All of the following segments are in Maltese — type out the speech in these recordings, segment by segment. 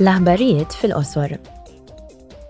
L-aħbarijiet fil-qosor.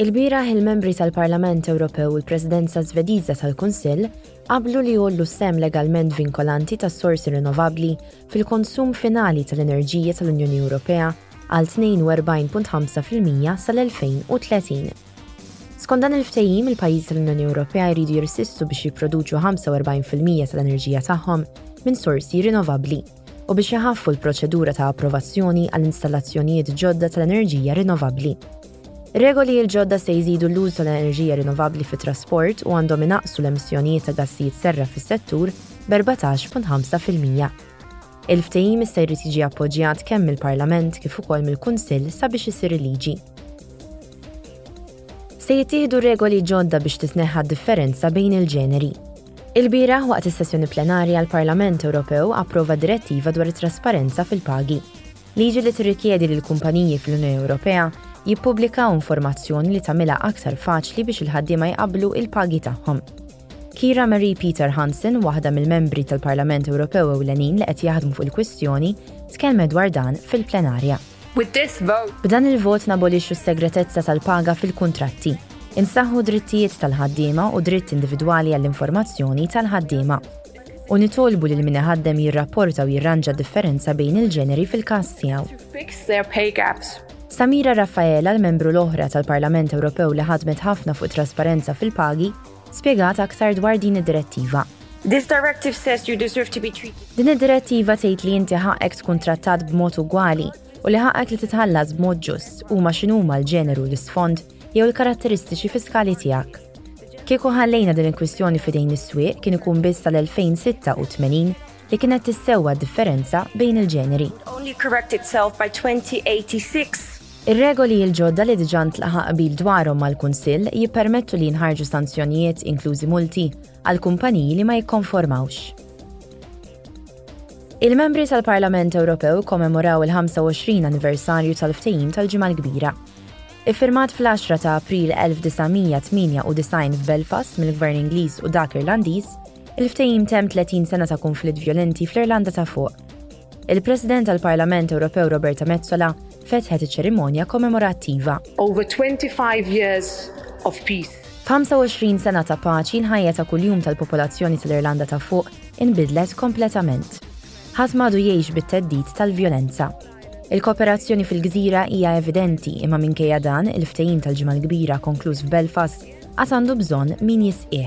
Ilbieraħ il-membri tal-Parlament Ewropew u l-Presidenza Svediża tal-Kunsill qablu li jollu s-sehem legalment vinkolanti tas-sorsi rinnovabbli fil-konsum finali tal-enerġija tal-Unjoni Ewropea għal 42.5 fil-mija sal-2030. Skont dan il-ftehim, il-pajjiżi tal-Unjoni Ewropea jridu jirsistu biex jipproduċu 45 fil-mija tal-enerġija tagħhom minn sorsi rinnovabbli. u biex jħaffu l-proċedura ta' approvazzjoni għal installazzjonijiet ġodda tal-enerġija rinnovabbli. Regoli l-ġodda se jżidu l-użu tal-enerġija rinnovabbli fit-trasport u għandhom inaqsu l-emissjonijiet ta' gassijiet serra fis-settur b'14.5%. Il-ftehim issa jrid jiġi appoġġjat kemm mill-Parlament kif ukoll mill-Kunsill sabiex isir liġi. Se jittieħdu regoli ġodda biex titneħħa differenza bejn il-ġeneri. Ilbieraħ waqt is-sessjoni plenarja l-Parlament Ewropew approva d-Direttiva dwar it-Trasparenza fil-Pagi, liġi li tirrikjedi li l-kumpaniji fl-Unjoni Ewropea jippubblikaw informazzjoni li tagħmilha aktar faċli biex il-ħaddiema jqabblu l-pagi tagħhom. Kira Marie Peter Hansen, waħda mill-membri tal-Parlament Ewropew ewlenin li qed jaħdmu fuq il-kwistjoni, tkellmet dwar dan fil-plenarja. With this vote. B'dan il-vot nabolixxu s-segretezza tal-paga fil-kuntratti. Insaħħu d-drittijiet tal-ħaddiema u dritt individwali għall-informazzjoni tal-ħaddiema. U nitolbu lil min iħaddem jirrapporta u jirranġa differenza bejn il-ġeneri fil-każ tiegħu. To fix their pay gaps. Samira Raffaela, l-membru l-oħra tal-Parlament Ewropew li ħadmet ħafna fuq trasparenza fil-pagi, spjegat aktar dwar din id-Direttiva. This directive says you deserve to be treated. Din id-Direttiva tgħid li inti ħaqqek tkun trattat b'mod ugwali u li ħaqqek li titħallas b'mod ġust huma x'inhuma l-ġeneru, l-isfond jew il-karatteristiċi fiskali tiegħek. Kieku ħallejna din il-kwistjoni f'idejn is-swieq kien ikun biss sal-2086 li kienet tissewwa d-differenza bejn il-ġeneri. Ir-regoli l-ġodda li diġà ntlaħaq qbil dwarhom mal-Kunsill jippermettu li jinħarġu sanzjonijiet, inklużi multi, għal kumpaniji li ma jikkonformawx. Il-Membri tal-Parlament Ewropew ikkommemoraw il-25 anniversarju tal-Ftehim tal-Ġimgħa l-Kbira. Iffirmat fl-10 ta' April 1998 f'Belfast mill-Gvern Ingliż u dak Irlandiż, il-ftehim temm 30 sena ta' kunflitt vjolenti fl-Irlanda ta' Fuq. Il-President tal-Parlament Ewropew Roberta Metsola fetħet iċ-ċerimonja kommemorattiva. Over 25 years of peace. F'25 sena ta' paċi l-ħajja ta' kuljum tal-popolazzjoni tal-Irlanda ta' Fuq inbidlet kompletament. Ħadd m'għadu jgħix bit-theddid tal-vjolenza. Il-kooperazzjoni fil-gżira hija evidenti imma minkejja dan il-ftehim tal-ġimgħa l-kbira konkluż f'Belfast għad għandu bżonn min jisqih.